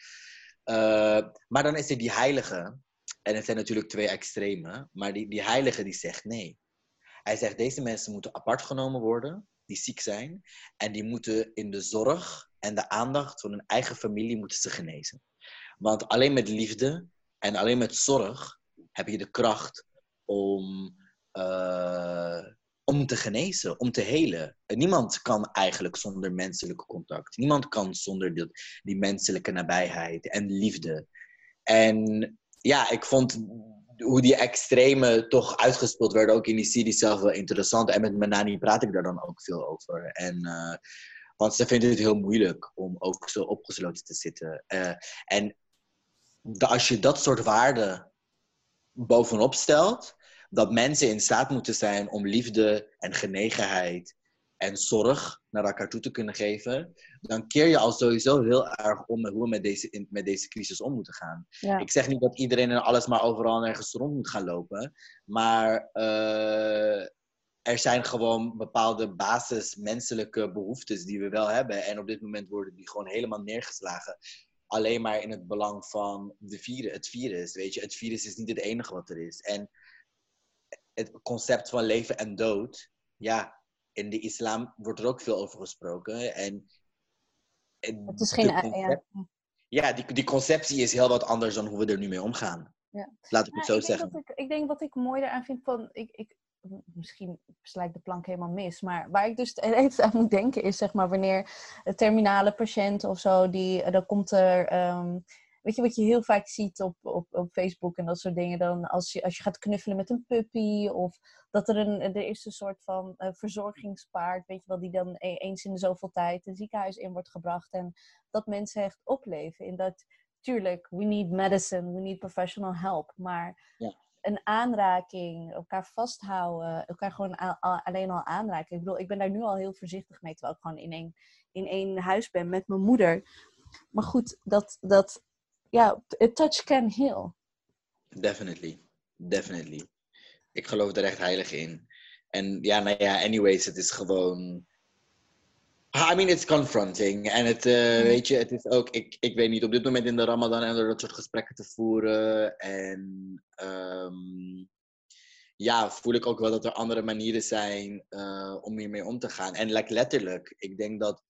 Uh, maar dan is er die heilige, en het zijn natuurlijk twee extreme, maar die, die heilige die zegt nee. Hij zegt, deze mensen moeten apart genomen worden, die ziek zijn, en die moeten in de zorg en de aandacht van hun eigen familie moeten ze genezen. Want alleen met liefde en alleen met zorg heb je de kracht om, uh, om te genezen, om te helen. niemand kan eigenlijk zonder menselijk contact. Niemand kan zonder die, menselijke nabijheid en liefde. En ja, ik vond hoe die extreme toch uitgespeeld werden, ook in die serie zelf wel interessant. En met Manani praat ik daar dan ook veel over. En, uh, want ze vinden het heel moeilijk om ook zo opgesloten te zitten. Uh, en als je dat soort waarden bovenop stelt, dat mensen in staat moeten zijn om liefde en genegenheid en zorg naar elkaar toe te kunnen geven, dan keer je al sowieso heel erg om met hoe we met deze, met deze crisis om moeten gaan. Ik zeg niet dat iedereen en alles maar overal nergens rond moet gaan lopen, maar uh, er zijn gewoon bepaalde basismenselijke behoeftes die we wel hebben. En op dit moment worden die gewoon helemaal neergeslagen. Alleen maar in het belang van de virus, het virus. Weet je, het virus is niet het enige wat er is. En het concept van leven en dood, ja, in de islam wordt er ook veel over gesproken. En, het is geen... Concept, ja, ja die, die conceptie is heel wat anders dan hoe we er nu mee omgaan. Ja. Laat ik het zo ik zeggen. ik, ik, denk wat ik mooi eraan vind van... Ik, ik, misschien sla de plank helemaal mis. Maar waar ik dus <laughs> even aan moet denken is, zeg maar, wanneer een terminale patiënt of zo, die, dan komt er. Um, weet je wat je heel vaak ziet op, op, op Facebook en dat soort dingen? Dan als je, als je gaat knuffelen met een puppy of dat er een, er is een soort van uh, verzorgingspaard, weet je wel, die dan e-, eens in de zoveel tijd een ziekenhuis in wordt gebracht en dat mensen echt opleven in dat, tuurlijk, we need medicine, we need professional help, maar ja. een aanraking, elkaar vasthouden, elkaar gewoon alleen al aanraken. Ik bedoel, ik ben daar nu al heel voorzichtig mee, terwijl ik gewoon in één, in één huis ben met mijn moeder. Maar goed, dat, dat ja, a touch can heal. Definitely, definitely. Ik geloof er echt heilig in. En ja, nou ja, anyways, het is gewoon. I mean, it's confronting. En het, uh, weet je, het is ook, ik, ik weet niet, op dit moment in de Ramadan en door dat soort gesprekken te voeren. En um, ja, voel ik ook wel dat er andere manieren zijn uh, om hiermee om te gaan. En like, letterlijk, ik denk dat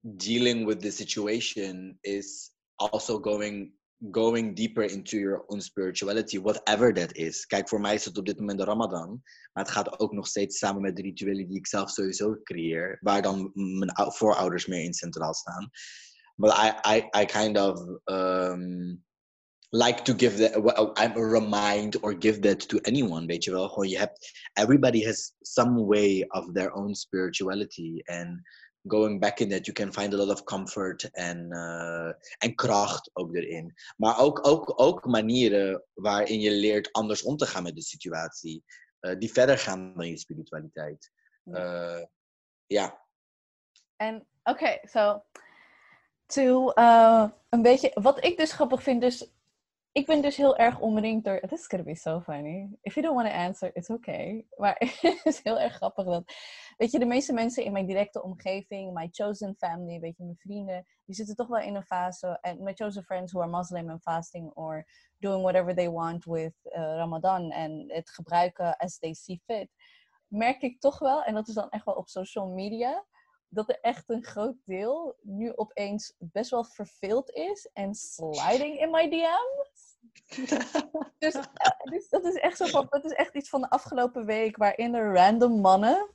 dealing with the situation is also going going deeper into your own spirituality, whatever that is. Kijk, voor mij is het op dit moment de Ramadan, maar het gaat ook nog steeds samen met de rituelen die ik zelf sowieso creëer, waar dan mijn voorouders meer in centraal staan. But I, I, I kind of um, like to give that, I'm a remind or give that to anyone, weet je wel. Je hebt, everybody has some way of their own spirituality and going back in that, you can find a lot of comfort en, uh, en kracht ook erin. Maar ook, ook, ook manieren waarin je leert anders om te gaan met de situatie. Uh, die verder gaan dan je spiritualiteit. Ja. Uh, ja. En oké, okay, so to een beetje, wat ik dus grappig vind, dus ik ben dus heel erg omringd door. This is gonna be so funny. If you don't want to answer, it's okay. Maar <laughs> het is heel erg grappig dat. Weet je, de meeste mensen in mijn directe omgeving, my chosen family, weet je, mijn vrienden, die zitten toch wel in een fase. En my chosen friends who are Muslim and fasting or doing whatever they want with uh, Ramadan en het gebruiken as they see fit. Merk ik toch wel, en dat is dan echt wel op social media, dat er echt een groot deel nu opeens best wel verveeld is en sliding in my DM's. <laughs> dus, dus, dat is echt zo van, dat is echt iets van de afgelopen week waarin er random mannen,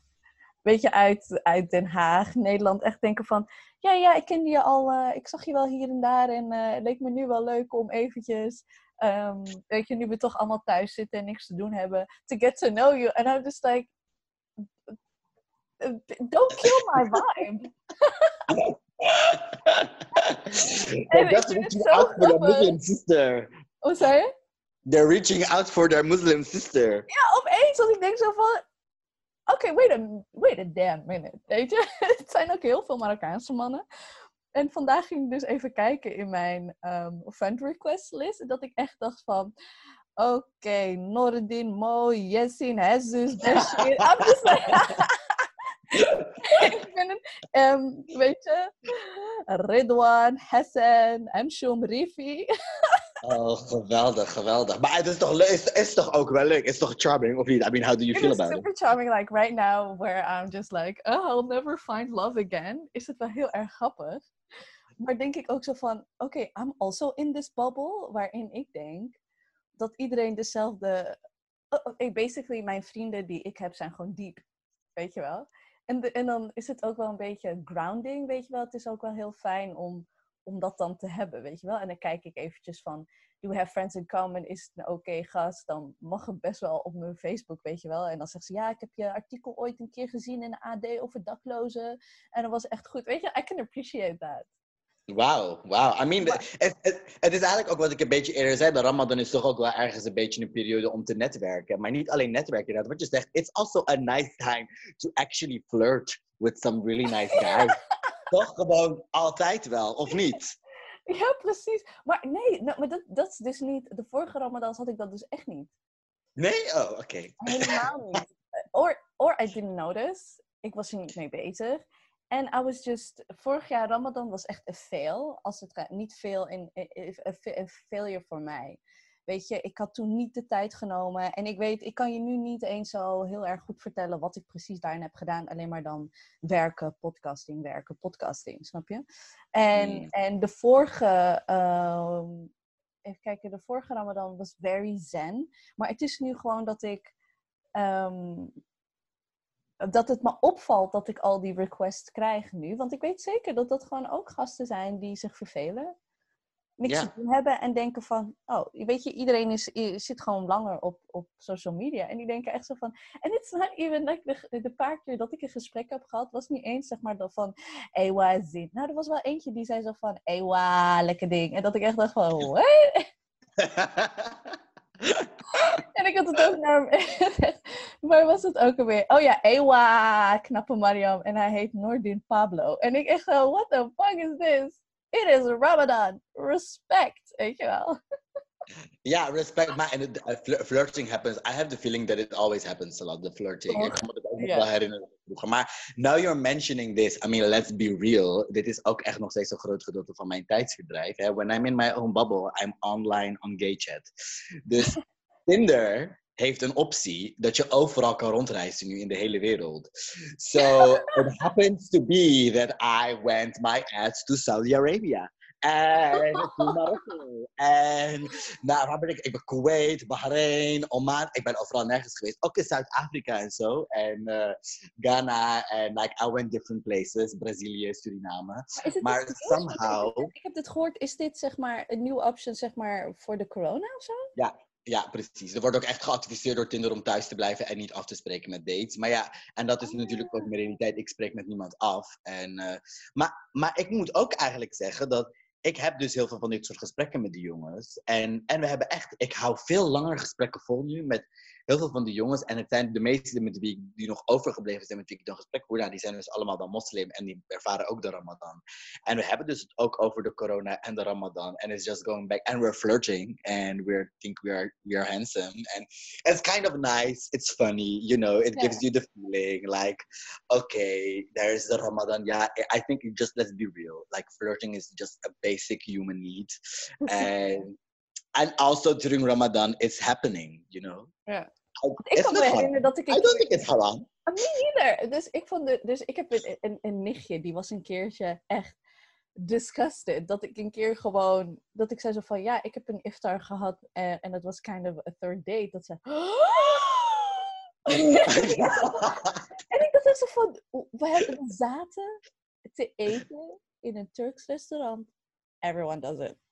weet je, uit, uit Den Haag, Nederland, echt denken van, ja, ja, ik kende je al, uh, ik zag je wel hier en daar en uh, het leek me nu wel leuk om eventjes, um, weet je, nu we toch allemaal thuis zitten en niks te doen hebben, to get to know you. And I'm just like, don't kill my vibe. <laughs> They're just reaching out for their Muslim sister. Hoe zei je? They're reaching out for their Muslim sister. Ja, opeens als ik denk zo van... Oké, wait, a, wait a damn minute. Weet je? <laughs> Het zijn ook heel veel Marokkaanse mannen. En vandaag ging ik dus even kijken in mijn um, friend request list. Dat ik echt dacht van... Oké, okay, Noordin, Mo, Yesin, Jesus, Bashir. <laughs> I'm just like... <laughs> ik ben een, um, weet je, Ridwan, Hassan, Amshum, Rifi. <laughs> oh, geweldig, geweldig. Maar het is toch leuk, is, is toch ook wel leuk? Het is toch charming, of niet? I mean, how do you feel about it? super charming, like right now, where I'm just like, oh, I'll never find love again. Is het wel heel erg grappig. Maar denk ik ook zo van, oké, okay, I'm also in this bubble, waarin ik denk dat iedereen dezelfde... Oh, okay, basically, mijn vrienden die ik heb zijn gewoon diep. Weet je wel? En, en dan is het ook wel een beetje grounding, weet je wel. Het is ook wel heel fijn om, om dat dan te hebben, weet je wel. En dan kijk ik eventjes van, do we have friends in common? Is het een oké gast? Dan mag het best wel op mijn Facebook, weet je wel. En dan zegt ze, ja, ik heb je artikel ooit een keer gezien in de AD over daklozen. En dat was echt goed. Weet je, I can appreciate that. Wauw, wauw. I mean, het, het, het, is eigenlijk ook wat ik een beetje eerder zei. De Ramadan is toch ook wel ergens een beetje een periode om te netwerken. Maar niet alleen netwerken, inderdaad. Wat je zegt, it's also a nice time to actually flirt with some really nice guys. <laughs> toch gewoon altijd wel, of niet? Ja, precies. Maar nee, nou, maar dat, dat is dus niet... De vorige Ramadan had ik dat dus echt niet. Nee? Oh, oké. Okay. Helemaal niet. <laughs> Or, or I didn't notice. Ik was er niet mee bezig. En I was just, vorig jaar Ramadan was echt een fail. Als het niet veel, in, een failure voor mij. Weet je, ik had toen niet de tijd genomen. En ik weet, ik kan je nu niet eens zo heel erg goed vertellen wat ik precies daarin heb gedaan. Alleen maar dan werken, podcasting, werken, podcasting. Snap je? En, hmm. en de vorige, uh, even kijken, de vorige Ramadan was very zen. Maar het is nu gewoon dat ik um, dat het me opvalt dat ik al die requests krijg nu. Want ik weet zeker dat dat gewoon ook gasten zijn die zich vervelen. Niks te doen hebben en denken van, oh, weet je, iedereen is, zit gewoon langer op, op social media. En die denken echt zo van, en it's not even like de, de paar keer dat ik een gesprek heb gehad, was niet eens zeg maar dat van, ewa zin. Nou, er was wel eentje die zei zo van, ewa, lekker ding. En dat ik echt dacht van, what? <laughs> en ik had het ook naar <laughs> Waar was het ook alweer? Oh ja, Ewa, knappe Mariam. En hij heet Nordin Pablo. En ik echt zo, what the fuck is this? It is Ramadan. Respect, weet je wel. Ja, respect. Maar en uh, flirting happens. I have the feeling that it always happens a lot, the flirting. Oh, ik kan me dat ook nog wel herinneren. Maar now you're mentioning this, I mean, let's be real. Dit is ook echt nog steeds een groot gedeelte van mijn tijdsverdrijf. Hè? When I'm in my own bubble, I'm online on gay chat. Dus <laughs> Tinder heeft een optie dat je overal kan rondreizen nu in de hele wereld. So <laughs> it happens to be that I went my ass to Saudi Arabia. En to Marokko. En nou, waar ben ik? Ik ben Kuwait, Bahrein, Oman. Ik ben overal nergens geweest. Ook in Zuid-Afrika en zo. En uh, Ghana. En like, I went different places. Brazilië, Suriname. Maar, somehow... Ik heb dit gehoord. Is dit zeg maar een nieuwe option zeg maar voor de corona of zo? Ja, ja, precies. Er wordt ook echt geadviseerd door Tinder om thuis te blijven en niet af te spreken met dates. Maar ja, en dat is natuurlijk ook mijn realiteit. Ik spreek met niemand af. En, uh, maar, maar ik moet ook eigenlijk zeggen dat ik heb dus heel veel van dit soort gesprekken met die jongens. En, en we hebben echt, ik hou veel langer gesprekken vol nu met heel veel van die jongens. En het zijn de meeste met wie die nog overgebleven zijn, met wie ik dan gesprek hoor. Nou, die zijn dus allemaal dan moslim en die ervaren ook de Ramadan. En we hebben dus het ook over de corona en de Ramadan. En it's just going back. And we're flirting. And we think we are, we are handsome. And it's kind of nice. It's funny. You know, it gives you the feeling like, okay, there's the Ramadan. Yeah, I think just let's be real. Like flirting is just a basic human need. <laughs> and and also during Ramadan, it's happening, you know? Ja. Ik kan me herinneren dat ik... I don't think it's halal. Me neither. Dus ik, vond de, dus ik heb een, een, een nichtje, die was een keertje echt disgusted. Dat ik een keer gewoon... Dat ik zei zo van, ja, ik heb een iftar gehad. En, eh, en dat was kind of a third date. Dat ze... <gasps> en ik dacht zo van, we, hebben, zaten te eten in een Turks restaurant. Everyone does it.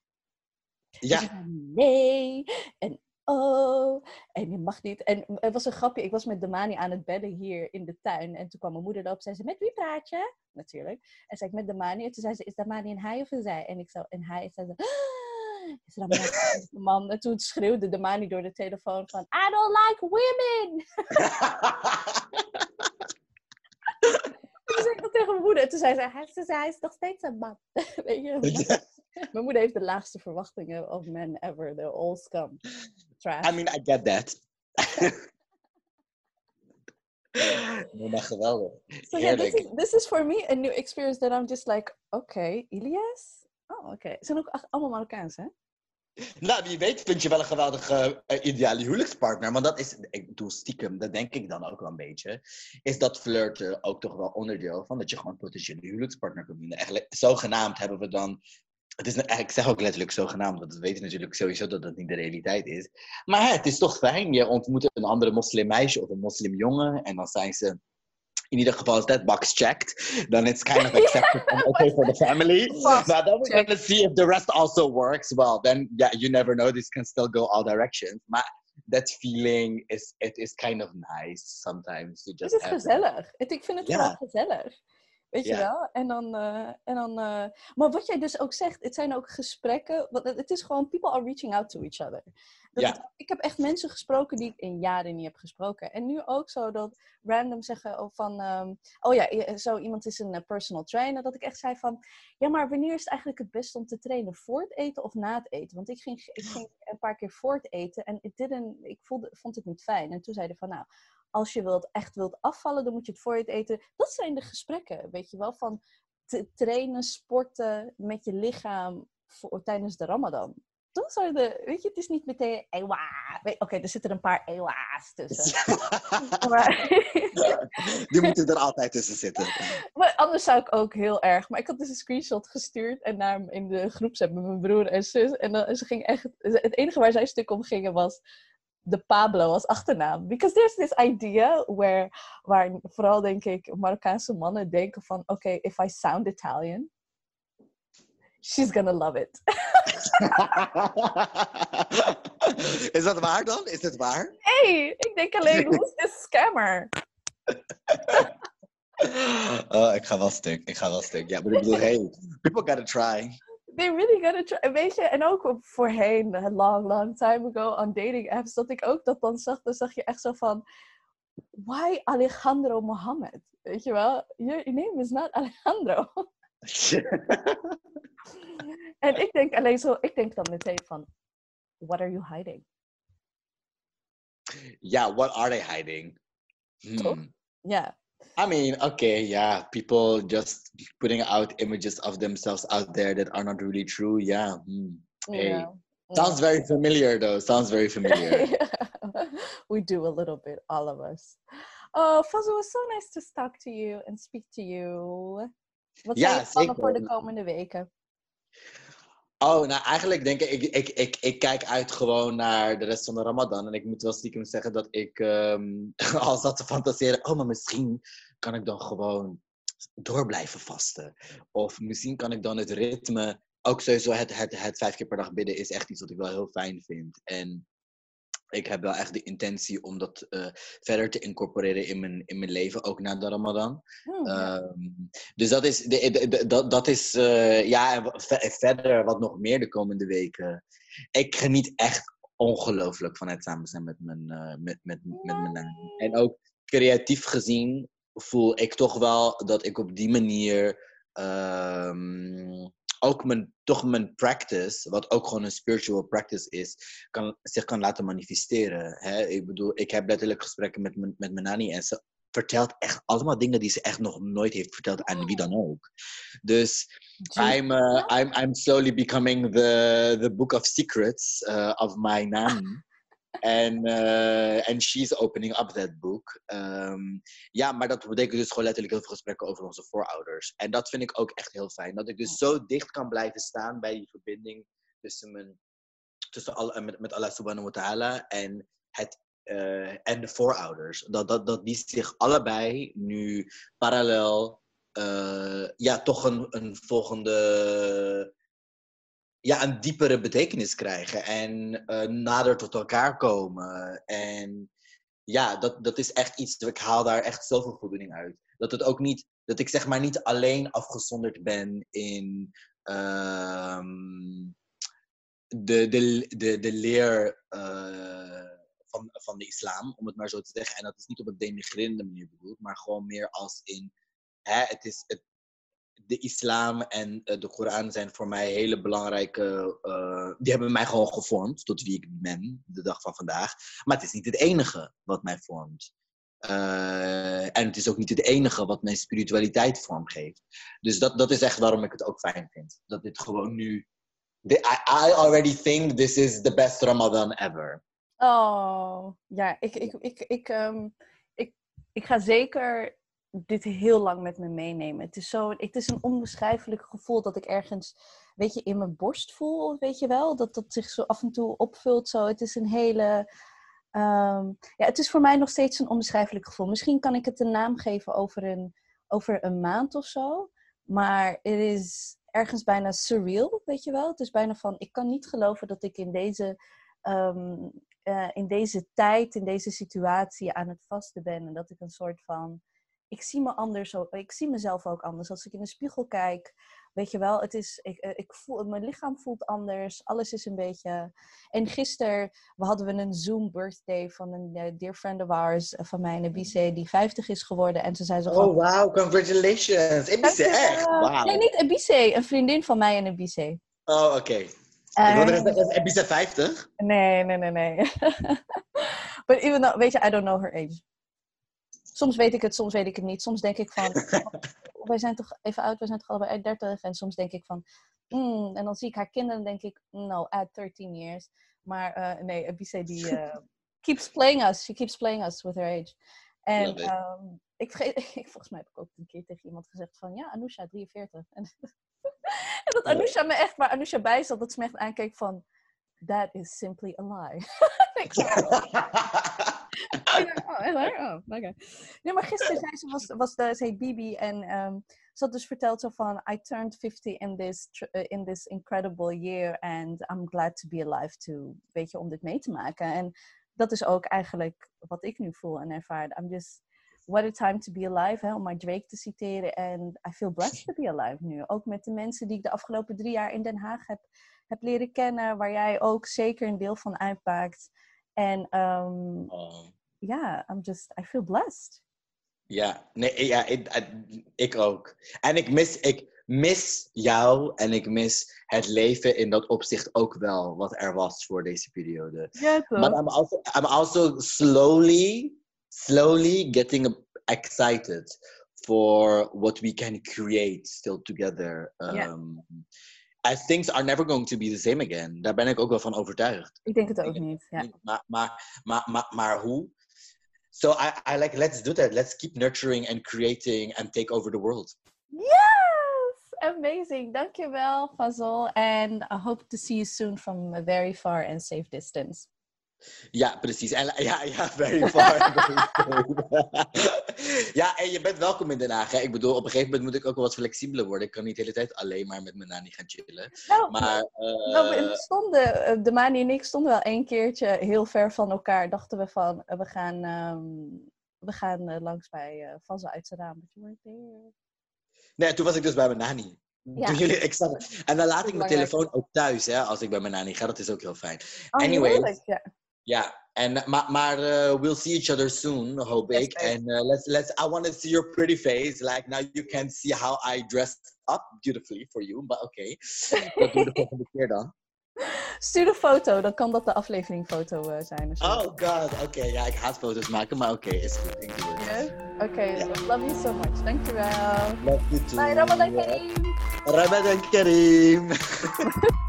Ja. nee. En oh, en je mag niet. En het was een grapje, ik was met Damani aan het bedden hier in de tuin. En toen kwam mijn moeder erop en zei ze, met wie praat je? Natuurlijk. En zei ik, met Damani. En toen zei ze, is Damani een hij of een zij? En ik zo, een hij. En zei ze, ah! is <laughs> een man? En toen schreeuwde Damani door de telefoon van, I don't like women! <laughs> toen zei ik dat tegen mijn moeder. En toen zei ze, zei, hij is nog steeds een man. <laughs> Weet je? <laughs> Mijn moeder heeft de laagste verwachtingen of men ever. They're all scum. Trash. I mean, I get that. <laughs> nee, maar geweldig. So yeah, this is, this is for me a new experience that I'm just like, okay, Ilias? Oh, oké. Ze zijn ook allemaal Marokkaans, hè? Nou, wie weet vind je wel een geweldige eh, ideale huwelijkspartner. Want dat is, ik bedoel stiekem, dat denk ik dan ook wel een beetje. Is dat flirten ook toch wel onderdeel van dat je gewoon potentiële huwelijkspartner kunt vinden. Eigenlijk, zogenaamd hebben we dan. Het is, ik zeg ook letterlijk zogenaamd, want we weten natuurlijk sowieso dat dat niet de realiteit is. Maar hè, het is toch fijn. Je ontmoet een andere moslimmeisje of een moslimjongen. En dan zijn ze in ieder geval is that box checked, then it's kind of accepted and okay for the family. Box Now then we're checked. gonna see if the rest also works. Well, then yeah, you never know. This can still go all directions. Maar that feeling is it is kind of nice sometimes to Het just is gezellig. Het, ik vind het Ja. vooral gezellig. Weet je wel? En dan, eh, en dan eh, maar wat jij dus ook zegt, het zijn ook gesprekken. Want het is gewoon, people are reaching out to each other. Dat Ja. het- ik heb echt mensen gesproken die ik in jaren niet heb gesproken. En nu ook zo dat random zeggen van, ehm, oh ja, zo iemand is een eh, personal trainer. Dat ik echt zei van, ja, maar wanneer is het eigenlijk het beste om te trainen? Voor het eten of na het eten? Want ik ging, ik ging een paar keer voor het eten en it didn't, ik voelde, vond het niet fijn. En toen zeiden van, nou, als je wilt, echt wilt afvallen, dan moet je het voor het eten. Dat zijn de gesprekken, weet je wel, van te trainen, sporten met je lichaam voor, tijdens de Ramadan. Dat zijn de, weet je, het is niet meteen ewa. Oké, er zitten een paar ewa's tussen. <laughs> <laughs> Maar, <laughs> Die moeten er altijd tussen zitten. maar anders zou ik ook heel erg. Maar ik had dus een screenshot gestuurd en naar in de groepsapp met mijn broer en zus. En dan, ze ging echt, het enige waar zij stuk om gingen was de Pablo als achternaam. Because there's this idea where, waar vooral denk ik Marokkaanse mannen denken van, oké, if I sound Italian, she's gonna love it. <laughs> is dat waar dan? Is het waar? hey, ik denk alleen, who's this scammer? <laughs> Oh, ik ga wel stuk. Ik ga wel stuk. Ja, maar ik bedoel, hey, people gotta try. They really gotta try. Weet je, en ook voorheen, a long, long time ago, on dating apps, dat ik ook dat dan zag, dan zag je echt zo van, why Alejandro Mohammed? Weet je wel? Your name is not Alejandro. <laughs> en ik denk alleen zo, ik denk dan meteen van, what are you hiding? yeah, what are they hiding? Hmm. Ja, I mean, okay, yeah, people just putting out images of themselves out there that are not really true. Yeah. hmm. Hey. ja. Sounds very familiar, though. Sounds very <laughs> familiar. <laughs> we do a little bit, all of us. Oh, Fazzo, it was so nice to talk to you and speak to you. Wat Ja, zijn je plannen voor de zeker. komende weken? Oh, nou eigenlijk denk ik, ik, ik, ik, kijk uit gewoon naar de rest van de Ramadan. En ik moet wel stiekem zeggen dat ik ehm, <laughs> al zat te fantaseren. Oh, maar misschien kan ik dan gewoon door blijven vasten. Of misschien kan ik dan het ritme. Ook sowieso het, het, het vijf keer per dag bidden is echt iets wat ik wel heel fijn vind. En ik heb wel echt de intentie om dat eh, verder te incorporeren in mijn, in mijn leven, ook na de Ramadan. Ja. Ehm, dus dat is, de, de- de- dat, dat is eh, ja, en verder wat nog meer de komende weken. Ik geniet echt ongelooflijk van het samen zijn met mijn, eh, met, met, met mijn naam. En ook creatief gezien voel ik toch wel dat ik op die manier ehm, ook mijn, toch mijn practice, wat ook gewoon een spiritual practice is, kan, zich kan laten manifesteren. Hè? Ik bedoel, ik heb letterlijk gesprekken met, mijn- met mijn nanny en ze vertelt echt allemaal dingen die ze echt nog nooit heeft verteld aan wie dan ook. Dus. I'm, uh, I'm, I'm slowly becoming the, the book of secrets uh, of my nanny. And, uh, and she's opening up that book. Um, ja, maar dat betekent dus gewoon letterlijk heel veel gesprekken over onze voorouders. En dat vind ik ook echt heel fijn. Dat ik dus zo dicht kan blijven staan bij die verbinding tussen, mijn, tussen al, met, met Allah subhanahu wa ta'ala en, het, eh, en de voorouders. Dat, dat, dat die zich allebei nu parallel eh, ja, toch een, een volgende ja, een diepere betekenis krijgen en uh, nader tot elkaar komen. En ja, dat, dat is echt iets, ik haal daar echt zoveel voldoening uit. Dat het ook niet, dat ik zeg maar niet alleen afgezonderd ben in um, de, de, de, de leer uh, van, van de islam, om het maar zo te zeggen. En dat is niet op een denigrerende manier bedoeld, maar gewoon meer als in, hè, het is, het, de islam en uh, de Koran zijn voor mij hele belangrijke. Uh, die hebben mij gewoon gevormd tot wie ik ben de dag van vandaag. Maar het is niet het enige wat mij vormt. Uh, en het is ook niet het enige wat mijn spiritualiteit vormgeeft. Dus dat, dat is echt waarom ik het ook fijn vind. Dat dit gewoon nu. I, already think this is the best Ramadan ever. Oh, ja, ik, ik, ik, ik, um, ik, ik ga zeker dit heel lang met me meenemen. Het is, zo, het is een onbeschrijfelijk gevoel dat ik ergens, weet je, in mijn borst voel, weet je wel. Dat dat zich zo af en toe opvult. Zo. Het is een hele... Um, ja, het is voor mij nog steeds een onbeschrijfelijk gevoel. Misschien kan ik het een naam geven over een, over een maand of zo. Maar het is ergens bijna surreal, weet je wel. Het is bijna van, ik kan niet geloven dat ik in deze, um, uh, in deze tijd, in deze situatie aan het vasten ben. En dat ik een soort van ik zie me anders, ik zie mezelf ook anders. Als ik in de spiegel kijk, weet je wel, het is, ik, eh, ik voel, mijn lichaam voelt anders. Alles is een beetje. En gisteren we hadden we een Zoom birthday van een uh, dear friend of ours eh, van mij Ibiza die 50 is geworden. En ze zei zo. Oh, wow, congratulations. Ibiza, echt. Wow. Nee, niet Ibiza, een vriendin van mij in Ibiza. Oh, oké. Okay. Ibiza 50? Nee, nee, nee, nee. <laughs> But even though, weet je, I don't know her age soms weet ik het, soms weet ik het niet. Soms denk ik van, <laughs> wij zijn toch even oud, wij zijn toch allebei 30. En soms denk ik van, mm, en dan zie ik haar kinderen en denk ik, no, add 13 years. Maar uh, nee, Abise die uh, <laughs> keeps playing us. She keeps playing us with her age. En um, ik vergeet, <laughs> volgens mij heb ik ook een keer tegen iemand gezegd van, ja, Anousha, 43. En, en dat Anousha me echt, waar Anousha bij zat, dat ze me echt aankeek van, that is simply a lie. <laughs> oh? Oh. Nee, maar gisteren zei ze, was, was de, ze heet Bibi en um, ze had dus verteld zo van, I turned 50 in this, uh, in this incredible year and I'm glad to be alive to, weet je, om dit mee te maken. En dat is ook eigenlijk wat ik nu voel en ervaar. I'm just, what a time to be alive, om maar Drake te citeren. En I feel blessed to be alive nu. Ook met de mensen die ik de afgelopen drie jaar in Den Haag heb, heb leren kennen, waar jij ook zeker een deel van uitmaakt. En um, oh ja, I'm just, I feel blessed. Ja, nee, ja, ik, ik ook. En ik mis, ik mis jou en ik mis het leven in dat opzicht ook wel, wat er was voor deze periode. Ja, toch? Maar I'm also, I'm also slowly, slowly getting excited for what we can create still together. Um, yeah. As things are never going to be the same again. Daar ben ik ook wel van overtuigd. Ik denk het ook niet. Ja. Maar, maar, maar, maar, maar hoe? So I, I like let's do that. Let's keep nurturing and creating and take over the world. Yes! Amazing. Dankjewel, Fazol. And I hope to see you soon from a very far and safe distance. Ja, precies. En, ja, ja, <laughs> very far. <laughs> ja, en je bent welkom in Den Haag. Hè? Ik bedoel, op een gegeven moment moet ik ook wel wat flexibeler worden. Ik kan niet de hele tijd alleen maar met mijn nani gaan chillen. Nou, maar, uh... nou, we stonden, eh, de Mani en ik stonden wel een keertje heel ver van elkaar. Dachten we van, eh, we gaan, um, we gaan uh, langs bij uh, Fazza uit zijn raam. Nee, toen was ik dus bij mijn nani. Ja. Toen jullie, ik en dan laat ik mijn telefoon ook thuis, hè, als ik bij mijn nani ga. Dat is ook heel fijn. Oh, anyway, ja. Ja, en, maar, uh, we'll see each other soon, hoop yes, ik. En uh, let's, let's, I want to see your pretty face. Like now you can see how I dressed up beautifully for you. But okay. dat doen we de volgende keer dan. Stuur een foto, dan kan dat de afleveringfoto uh, zijn. Oh god, oké. Okay. Ja, ik haat foto's maken, maar oké, okay, is goed. Thank you. Yeah? Oké, okay, yeah. so love you so much. Dankjewel. Love you too. Bye, Ramadan Kareem. Ramadan Kareem. <laughs>